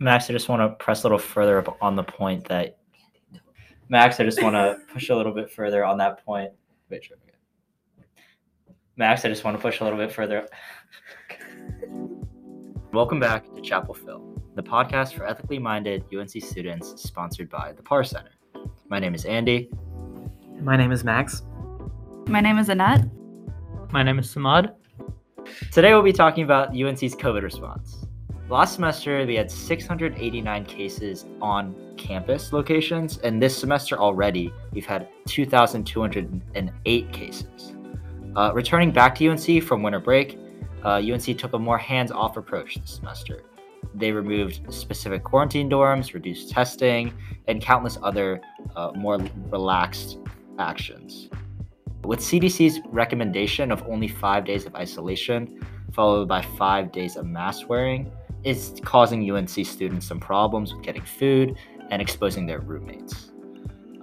Max, I just want to press a little further up on the point that Max, I just want to push a little bit further on that point. Wait, sure. Max, I just want to push a little bit further. Welcome back to Chapel Phil, the podcast for ethically minded UNC students sponsored by the Parr Center. My name is Andy. My name is Max. My name is Annette. My name is Samad. Today we'll be talking about UNC's COVID response. Last semester, we had 689 cases on campus locations, and this semester already, we've had 2,208 cases. Uh, returning back to UNC from winter break, uh, UNC took a more hands off approach this semester. They removed specific quarantine dorms, reduced testing, and countless other uh, more relaxed actions. With CDC's recommendation of only five days of isolation, followed by five days of mask wearing, is causing UNC students some problems with getting food and exposing their roommates.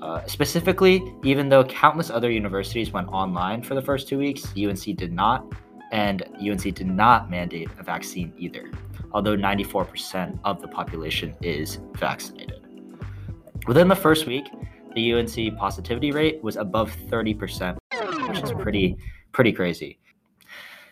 Uh, specifically, even though countless other universities went online for the first two weeks, UNC did not, and UNC did not mandate a vaccine either, although 94% of the population is vaccinated. Within the first week, the UNC positivity rate was above 30%, which is pretty pretty crazy.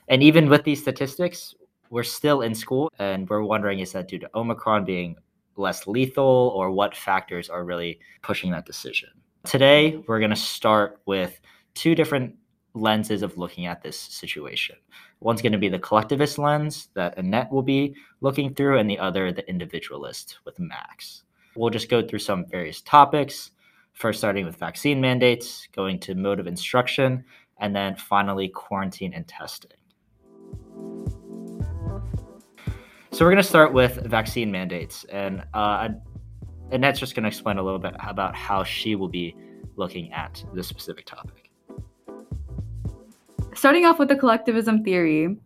And even with these statistics, we're still in school and we're wondering is that due to Omicron being less lethal or what factors are really pushing that decision? Today, we're going to start with two different lenses of looking at this situation. One's going to be the collectivist lens that Annette will be looking through, and the other, the individualist with Max. We'll just go through some various topics, first starting with vaccine mandates, going to mode of instruction, and then finally quarantine and testing. So we're going to start with vaccine mandates, and uh, Annette's just going to explain a little bit about how she will be looking at this specific topic. Starting off with the collectivism theory,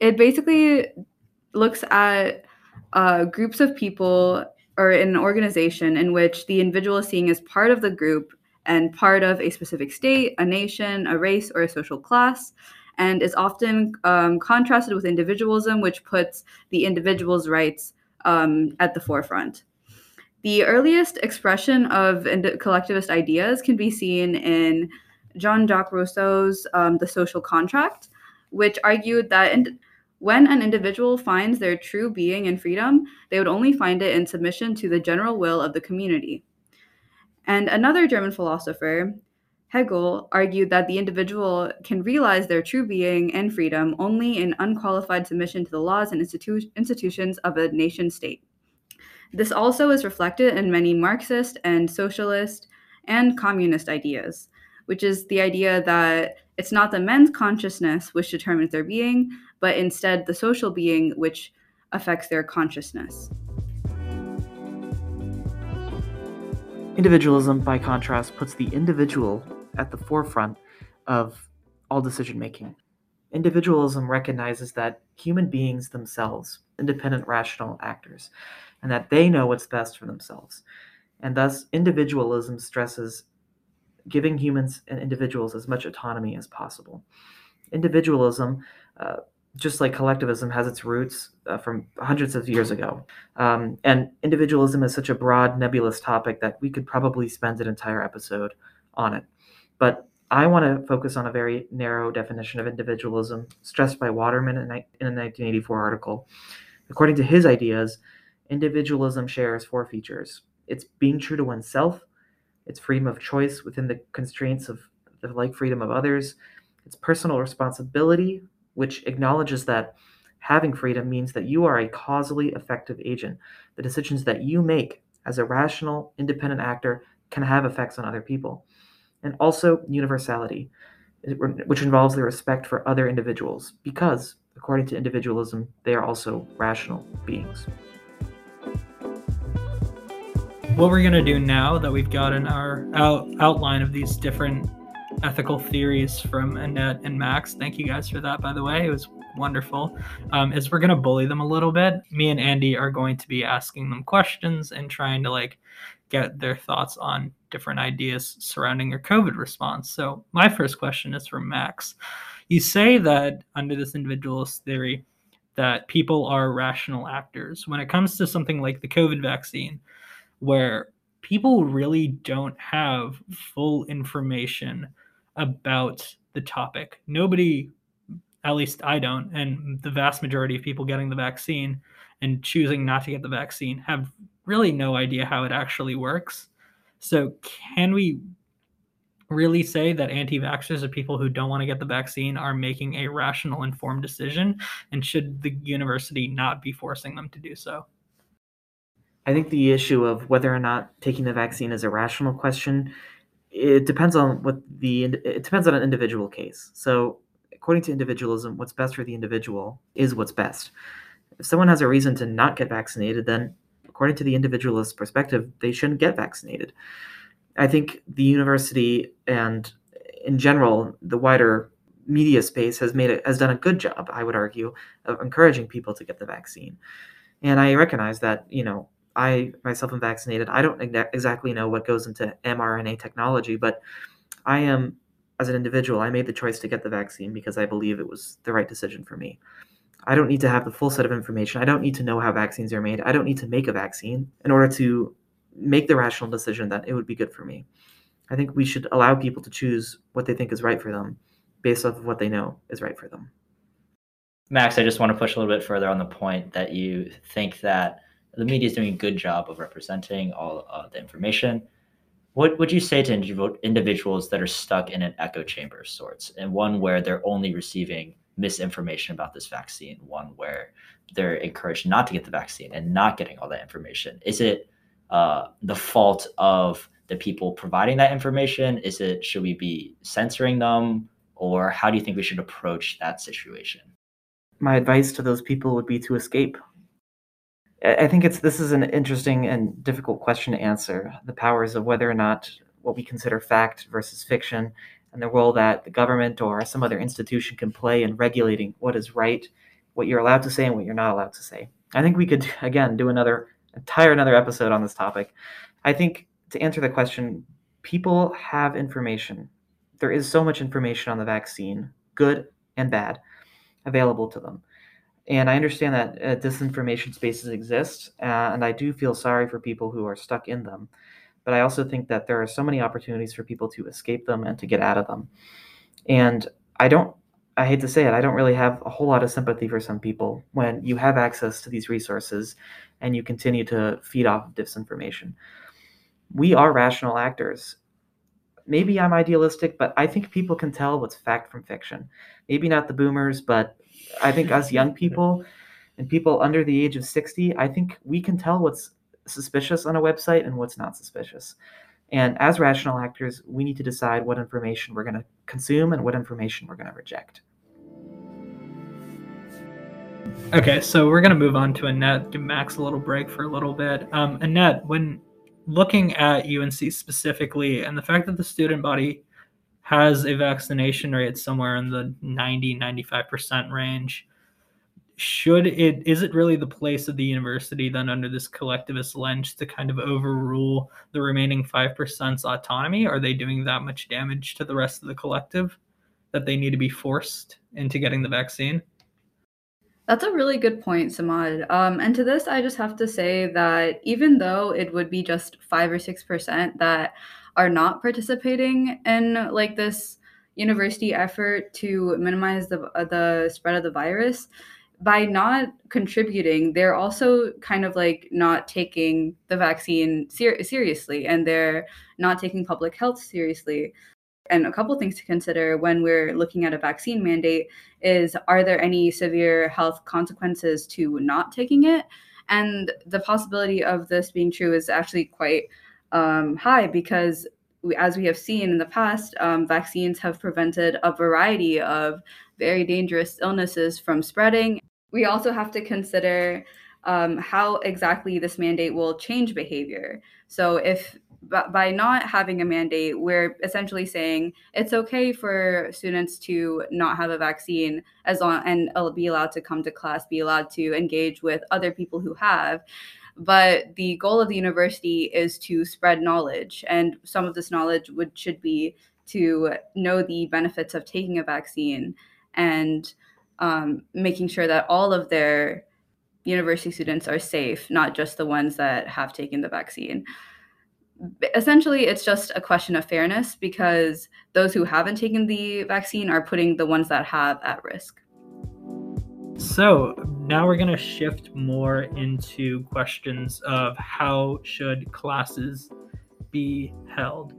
it basically looks at uh, groups of people or an organization in which the individual is seen as part of the group and part of a specific state, a nation, a race, or a social class, and is often um, contrasted with individualism, which puts the individual's rights um, at the forefront. The earliest expression of collectivist ideas can be seen in Jean Jacques Rousseau's um, The Social Contract, which argued that when an individual finds their true being and freedom, they would only find it in submission to the general will of the community. And another German philosopher, Hegel argued that the individual can realize their true being and freedom only in unqualified submission to the laws and institu- institutions of a nation state. This also is reflected in many Marxist and socialist and communist ideas, which is the idea that it's not the men's consciousness which determines their being, but instead the social being which affects their consciousness. Individualism, by contrast, puts the individual at the forefront of all decision making. Individualism recognizes that human beings themselves, independent rational actors, and that they know what's best for themselves. And thus, individualism stresses giving humans and individuals as much autonomy as possible. Individualism, uh, just like collectivism, has its roots uh, from hundreds of years ago. Um, and individualism is such a broad, nebulous topic that we could probably spend an entire episode on it. But I want to focus on a very narrow definition of individualism stressed by Waterman in a 1984 article. According to his ideas, individualism shares four features it's being true to oneself, it's freedom of choice within the constraints of the like freedom of others, it's personal responsibility, which acknowledges that having freedom means that you are a causally effective agent. The decisions that you make as a rational, independent actor can have effects on other people and also universality, which involves the respect for other individuals, because, according to individualism, they are also rational beings. What we're going to do now that we've gotten our out- outline of these different ethical theories from Annette and Max, thank you guys for that, by the way. It was wonderful. Um, is we're going to bully them a little bit. Me and Andy are going to be asking them questions and trying to like get their thoughts on different ideas surrounding your COVID response. So, my first question is from Max. You say that under this individualist theory, that people are rational actors. When it comes to something like the COVID vaccine, where people really don't have full information about the topic. Nobody, at least I don't, and the vast majority of people getting the vaccine and choosing not to get the vaccine have really no idea how it actually works. So, can we really say that anti vaxxers or people who don't want to get the vaccine are making a rational, informed decision? And should the university not be forcing them to do so? I think the issue of whether or not taking the vaccine is a rational question, it depends on what the it depends on an individual case. So, according to individualism, what's best for the individual is what's best. If someone has a reason to not get vaccinated, then according to the individualist perspective, they shouldn't get vaccinated. I think the university and in general the wider media space has made it has done a good job, I would argue, of encouraging people to get the vaccine. And I recognize that, you know, I myself am vaccinated. I don't exactly know what goes into mRNA technology, but I am, as an individual, I made the choice to get the vaccine because I believe it was the right decision for me. I don't need to have the full set of information. I don't need to know how vaccines are made. I don't need to make a vaccine in order to make the rational decision that it would be good for me. I think we should allow people to choose what they think is right for them based off of what they know is right for them. Max, I just want to push a little bit further on the point that you think that the media is doing a good job of representing all uh, the information. What would you say to individuals that are stuck in an echo chamber of sorts, and one where they're only receiving misinformation about this vaccine, one where they're encouraged not to get the vaccine and not getting all that information? Is it uh, the fault of the people providing that information? Is it should we be censoring them, or how do you think we should approach that situation? My advice to those people would be to escape I think it's this is an interesting and difficult question to answer. The powers of whether or not what we consider fact versus fiction, and the role that the government or some other institution can play in regulating what is right, what you're allowed to say, and what you're not allowed to say. I think we could again do another entire another episode on this topic. I think to answer the question, people have information. There is so much information on the vaccine, good and bad, available to them. And I understand that uh, disinformation spaces exist, uh, and I do feel sorry for people who are stuck in them. But I also think that there are so many opportunities for people to escape them and to get out of them. And I don't, I hate to say it, I don't really have a whole lot of sympathy for some people when you have access to these resources and you continue to feed off of disinformation. We are rational actors. Maybe I'm idealistic, but I think people can tell what's fact from fiction. Maybe not the boomers, but I think us young people and people under the age of 60, I think we can tell what's suspicious on a website and what's not suspicious. And as rational actors, we need to decide what information we're going to consume and what information we're going to reject. Okay, so we're going to move on to Annette, give Max a little break for a little bit. Um, Annette, when looking at UNC specifically and the fact that the student body has a vaccination rate somewhere in the 90 95% range should it is it really the place of the university then under this collectivist lens to kind of overrule the remaining 5%'s autonomy are they doing that much damage to the rest of the collective that they need to be forced into getting the vaccine that's a really good point, Samad. Um, and to this, I just have to say that even though it would be just five or six percent that are not participating in like this university effort to minimize the uh, the spread of the virus by not contributing they're also kind of like not taking the vaccine ser- seriously and they're not taking public health seriously and a couple things to consider when we're looking at a vaccine mandate is are there any severe health consequences to not taking it and the possibility of this being true is actually quite um, high because as we have seen in the past, um, vaccines have prevented a variety of very dangerous illnesses from spreading. We also have to consider um, how exactly this mandate will change behavior. So, if by not having a mandate, we're essentially saying it's okay for students to not have a vaccine as long and be allowed to come to class, be allowed to engage with other people who have. But the goal of the university is to spread knowledge, and some of this knowledge would should be to know the benefits of taking a vaccine and um, making sure that all of their university students are safe, not just the ones that have taken the vaccine. Essentially, it's just a question of fairness because those who haven't taken the vaccine are putting the ones that have at risk. So now we're going to shift more into questions of how should classes be held.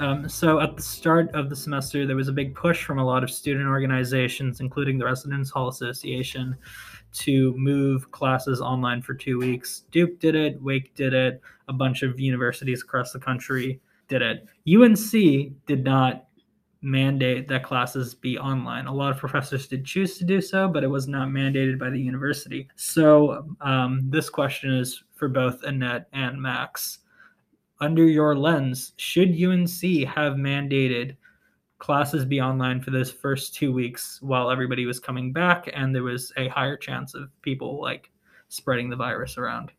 Um, so at the start of the semester, there was a big push from a lot of student organizations, including the Residence Hall Association, to move classes online for two weeks. Duke did it, Wake did it, a bunch of universities across the country did it. UNC did not mandate that classes be online. A lot of professors did choose to do so, but it was not mandated by the university. So um, this question is for both Annette and Max. Under your lens, should UNC have mandated classes be online for those first two weeks while everybody was coming back and there was a higher chance of people like spreading the virus around?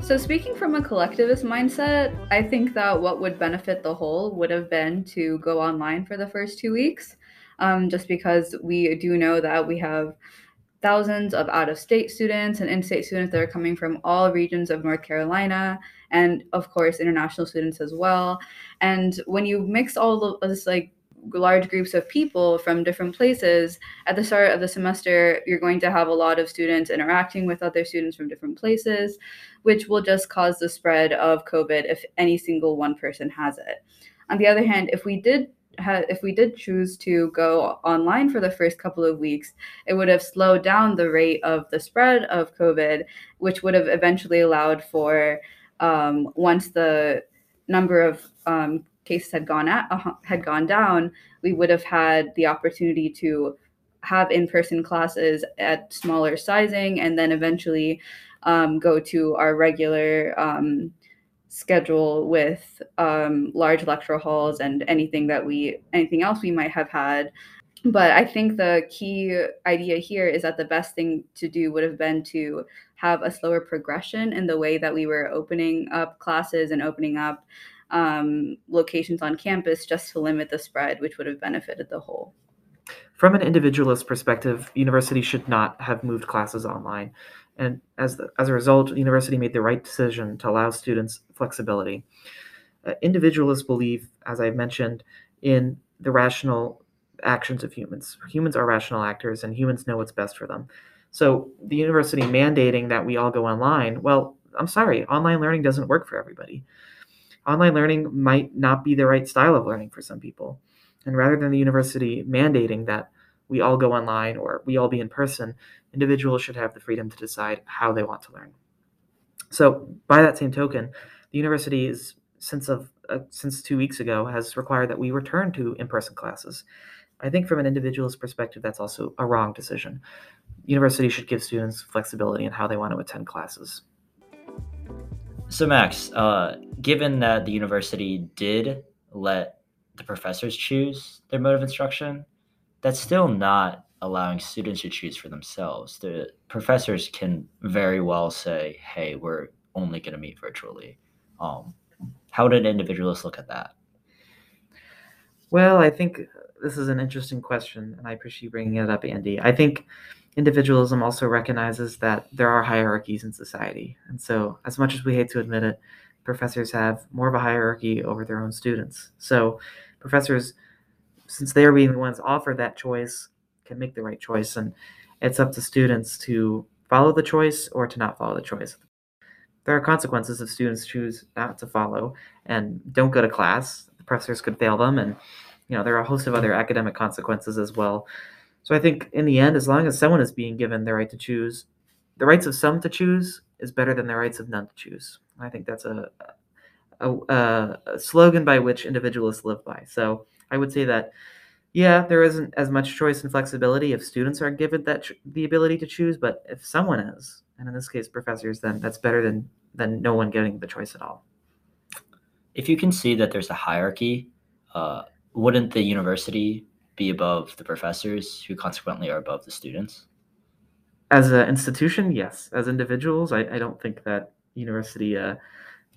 So, speaking from a collectivist mindset, I think that what would benefit the whole would have been to go online for the first two weeks, um, just because we do know that we have thousands of out of state students and in state students that are coming from all regions of North Carolina, and of course, international students as well. And when you mix all of this, like, large groups of people from different places at the start of the semester you're going to have a lot of students interacting with other students from different places which will just cause the spread of covid if any single one person has it on the other hand if we did if we did choose to go online for the first couple of weeks, it would have slowed down the rate of the spread of COVID, which would have eventually allowed for um, once the number of um, cases had gone at, uh, had gone down, we would have had the opportunity to have in-person classes at smaller sizing, and then eventually um, go to our regular um, schedule with um, large lecture halls and anything that we anything else we might have had. But i think the key idea here is that the best thing to do would have been to have a slower progression in the way that we were opening up classes and opening up um, locations on campus just to limit the spread which would have benefited the whole from an individualist perspective universities should not have moved classes online and as, the, as a result, the university made the right decision to allow students flexibility. Uh, individualists believe, as I mentioned, in the rational actions of humans. Humans are rational actors, and humans know what's best for them. So the university mandating that we all go online, well, I'm sorry, online learning doesn't work for everybody. Online learning might not be the right style of learning for some people. And rather than the university mandating that we all go online or we all be in person, individuals should have the freedom to decide how they want to learn. So, by that same token, the university is since of uh, since two weeks ago has required that we return to in-person classes. I think from an individual's perspective, that's also a wrong decision. University should give students flexibility in how they want to attend classes. So, Max, uh, given that the university did let the professors choose their mode of instruction, that's still not allowing students to choose for themselves. The professors can very well say, "Hey, we're only going to meet virtually." Um, how an individualist look at that? Well, I think this is an interesting question, and I appreciate you bringing it up, Andy. I think individualism also recognizes that there are hierarchies in society, and so as much as we hate to admit it, professors have more of a hierarchy over their own students. So, professors, since they are being the ones offered that choice, can make the right choice. And it's up to students to follow the choice or to not follow the choice. There are consequences if students choose not to follow and don't go to class. The professors could fail them, and you know there are a host of other academic consequences as well. So I think in the end, as long as someone is being given the right to choose, the rights of some to choose is better than the rights of none to choose. I think that's a, a, a slogan by which individualists live by. So I would say that yeah, there isn't as much choice and flexibility if students are given that the ability to choose, but if someone is, and in this case professors, then that's better than than no one getting the choice at all. If you can see that there's a hierarchy, uh, wouldn't the university be above the professors, who consequently are above the students? As an institution, yes. As individuals, I, I don't think that university uh,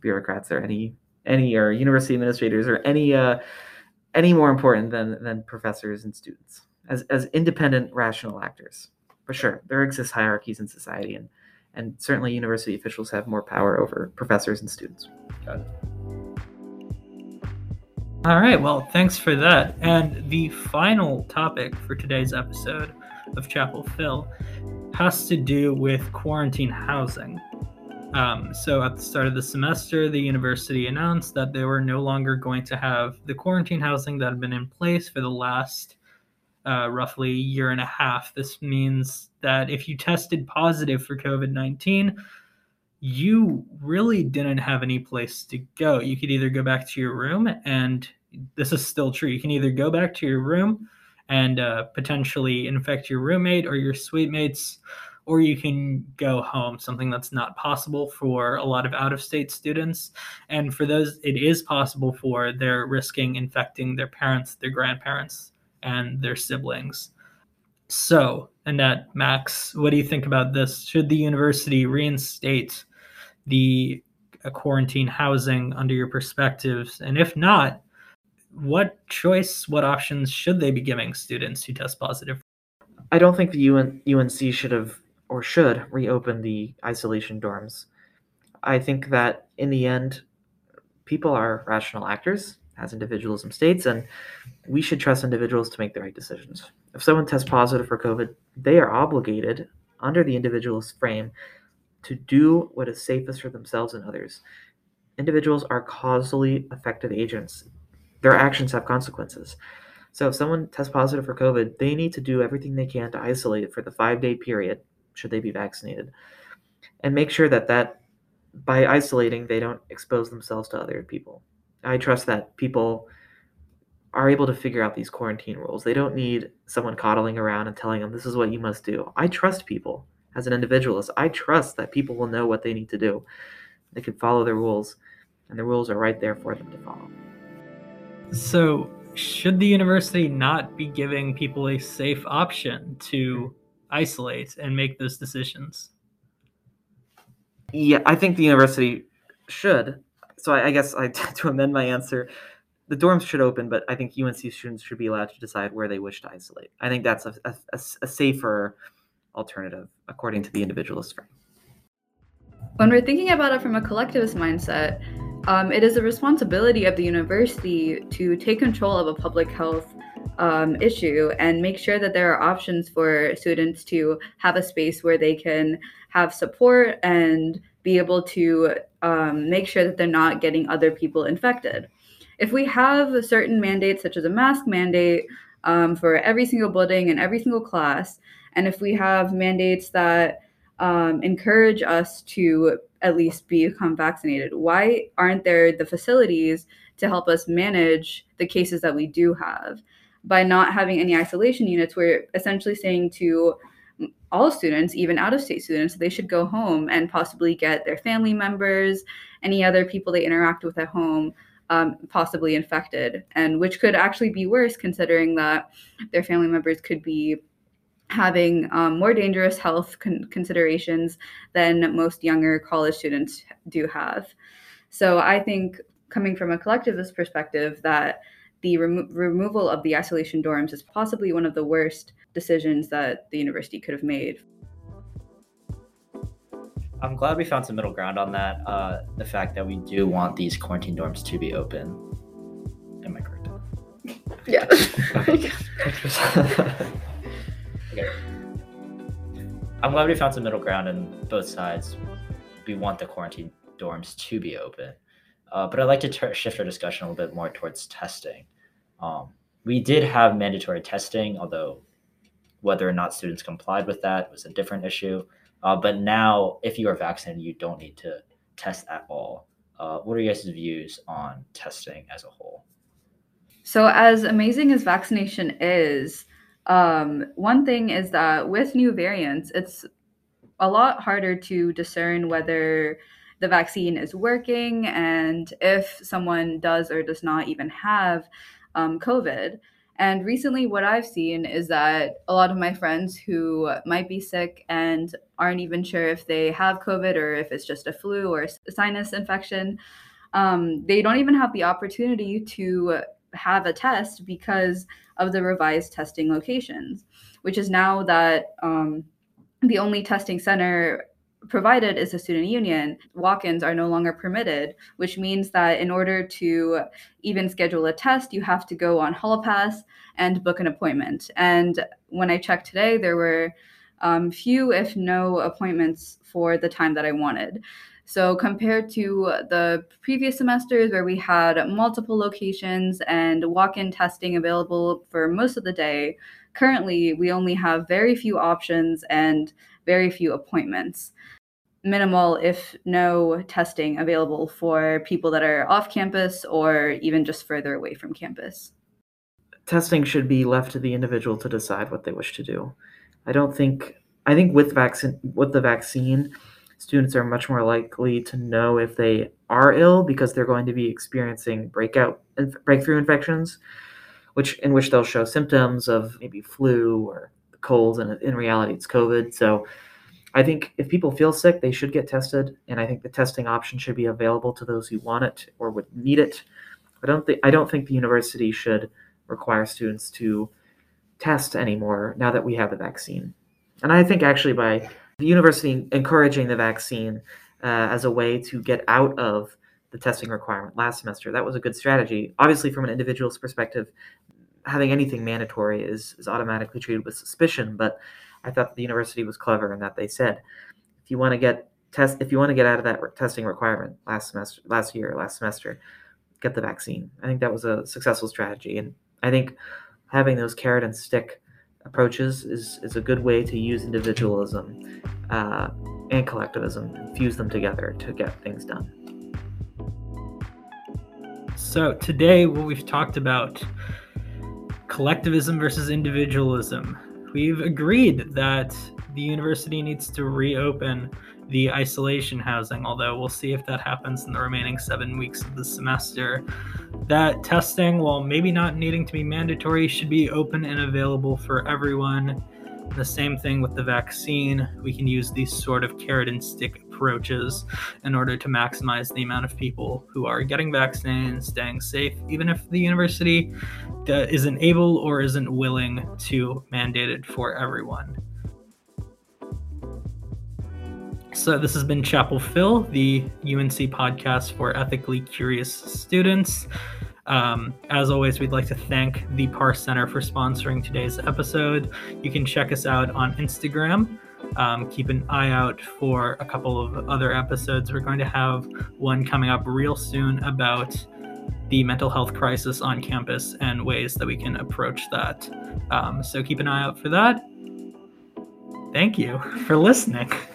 bureaucrats or any any or university administrators or any uh, any more important than than professors and students. as, as independent rational actors. For sure, there exist hierarchies in society, and, and certainly university officials have more power over professors and students. All right, well, thanks for that. And the final topic for today's episode of Chapel Phil has to do with quarantine housing. Um, so, at the start of the semester, the university announced that they were no longer going to have the quarantine housing that had been in place for the last uh, roughly year and a half. This means that if you tested positive for COVID 19, you really didn't have any place to go. You could either go back to your room, and this is still true. You can either go back to your room and uh, potentially infect your roommate or your suite mates, or you can go home, something that's not possible for a lot of out of state students. And for those it is possible for, they're risking infecting their parents, their grandparents, and their siblings. So, Annette, Max, what do you think about this? Should the university reinstate the uh, quarantine housing under your perspectives? And if not, what choice, what options should they be giving students who test positive? I don't think the UN, UNC should have or should reopen the isolation dorms. I think that in the end, people are rational actors, as individualism states, and we should trust individuals to make the right decisions. If someone tests positive for COVID, they are obligated, under the individualist frame, to do what is safest for themselves and others. Individuals are causally effective agents their actions have consequences. So if someone tests positive for COVID, they need to do everything they can to isolate for the five day period, should they be vaccinated, and make sure that that by isolating they don't expose themselves to other people. I trust that people are able to figure out these quarantine rules. They don't need someone coddling around and telling them this is what you must do. I trust people as an individualist. I trust that people will know what they need to do. They can follow the rules, and the rules are right there for them to follow. So, should the university not be giving people a safe option to isolate and make those decisions? Yeah, I think the university should. So I, I guess I to amend my answer, the dorms should open, but I think UNC students should be allowed to decide where they wish to isolate. I think that's a, a, a safer alternative according to the individualist frame. When we're thinking about it from a collectivist mindset, um, it is a responsibility of the university to take control of a public health um, issue and make sure that there are options for students to have a space where they can have support and be able to um, make sure that they're not getting other people infected. If we have certain mandates, such as a mask mandate um, for every single building and every single class, and if we have mandates that um, encourage us to at least become vaccinated? Why aren't there the facilities to help us manage the cases that we do have? By not having any isolation units, we're essentially saying to all students, even out of state students, they should go home and possibly get their family members, any other people they interact with at home, um, possibly infected, and which could actually be worse considering that their family members could be having um, more dangerous health con- considerations than most younger college students do have. So I think coming from a collectivist perspective that the remo- removal of the isolation dorms is possibly one of the worst decisions that the university could have made. I'm glad we found some middle ground on that. Uh, the fact that we do want these quarantine dorms to be open. Am I correct? Yeah. Okay. I'm glad we found some middle ground on both sides. We want the quarantine dorms to be open. Uh, but I'd like to ter- shift our discussion a little bit more towards testing. Um, we did have mandatory testing, although whether or not students complied with that was a different issue. Uh, but now, if you are vaccinated, you don't need to test at all. Uh, what are your guys' views on testing as a whole? So, as amazing as vaccination is, um, one thing is that with new variants, it's a lot harder to discern whether the vaccine is working and if someone does or does not even have um, COVID. And recently, what I've seen is that a lot of my friends who might be sick and aren't even sure if they have COVID or if it's just a flu or a sinus infection, um, they don't even have the opportunity to have a test because of the revised testing locations, which is now that um, the only testing center provided is the student union, walk ins are no longer permitted, which means that in order to even schedule a test, you have to go on Holopass and book an appointment. And when I checked today, there were um, few, if no, appointments for the time that I wanted. So, compared to the previous semesters where we had multiple locations and walk in testing available for most of the day, currently we only have very few options and very few appointments minimal, if no, testing available for people that are off campus or even just further away from campus. Testing should be left to the individual to decide what they wish to do. I don't think I think with vaccine with the vaccine, students are much more likely to know if they are ill because they're going to be experiencing breakout breakthrough infections, which in which they'll show symptoms of maybe flu or colds, and in reality it's COVID. So I think if people feel sick, they should get tested, and I think the testing option should be available to those who want it or would need it. I don't think I don't think the university should require students to test anymore now that we have the vaccine. And I think actually by the university encouraging the vaccine uh, as a way to get out of the testing requirement last semester, that was a good strategy. Obviously, from an individual's perspective, having anything mandatory is, is automatically treated with suspicion, but I thought the university was clever in that they said, if you want to get test, if you want to get out of that re- testing requirement last semester, last year, last semester, get the vaccine. I think that was a successful strategy, and I think having those carrot and stick approaches is is a good way to use individualism uh, and collectivism and fuse them together to get things done. So today, what we've talked about collectivism versus individualism we've agreed that the university needs to reopen the isolation housing, although we'll see if that happens in the remaining seven weeks of the semester. That testing, while maybe not needing to be mandatory, should be open and available for everyone. The same thing with the vaccine. We can use these sort of carrot and stick approaches in order to maximize the amount of people who are getting vaccinated staying safe, even if the university uh, isn't able or isn't willing to mandate it for everyone. So, this has been Chapel Phil, the UNC podcast for ethically curious students. Um, as always, we'd like to thank the Parr Center for sponsoring today's episode. You can check us out on Instagram. Um, keep an eye out for a couple of other episodes. We're going to have one coming up real soon about the mental health crisis on campus and ways that we can approach that. Um, so keep an eye out for that. Thank you for listening.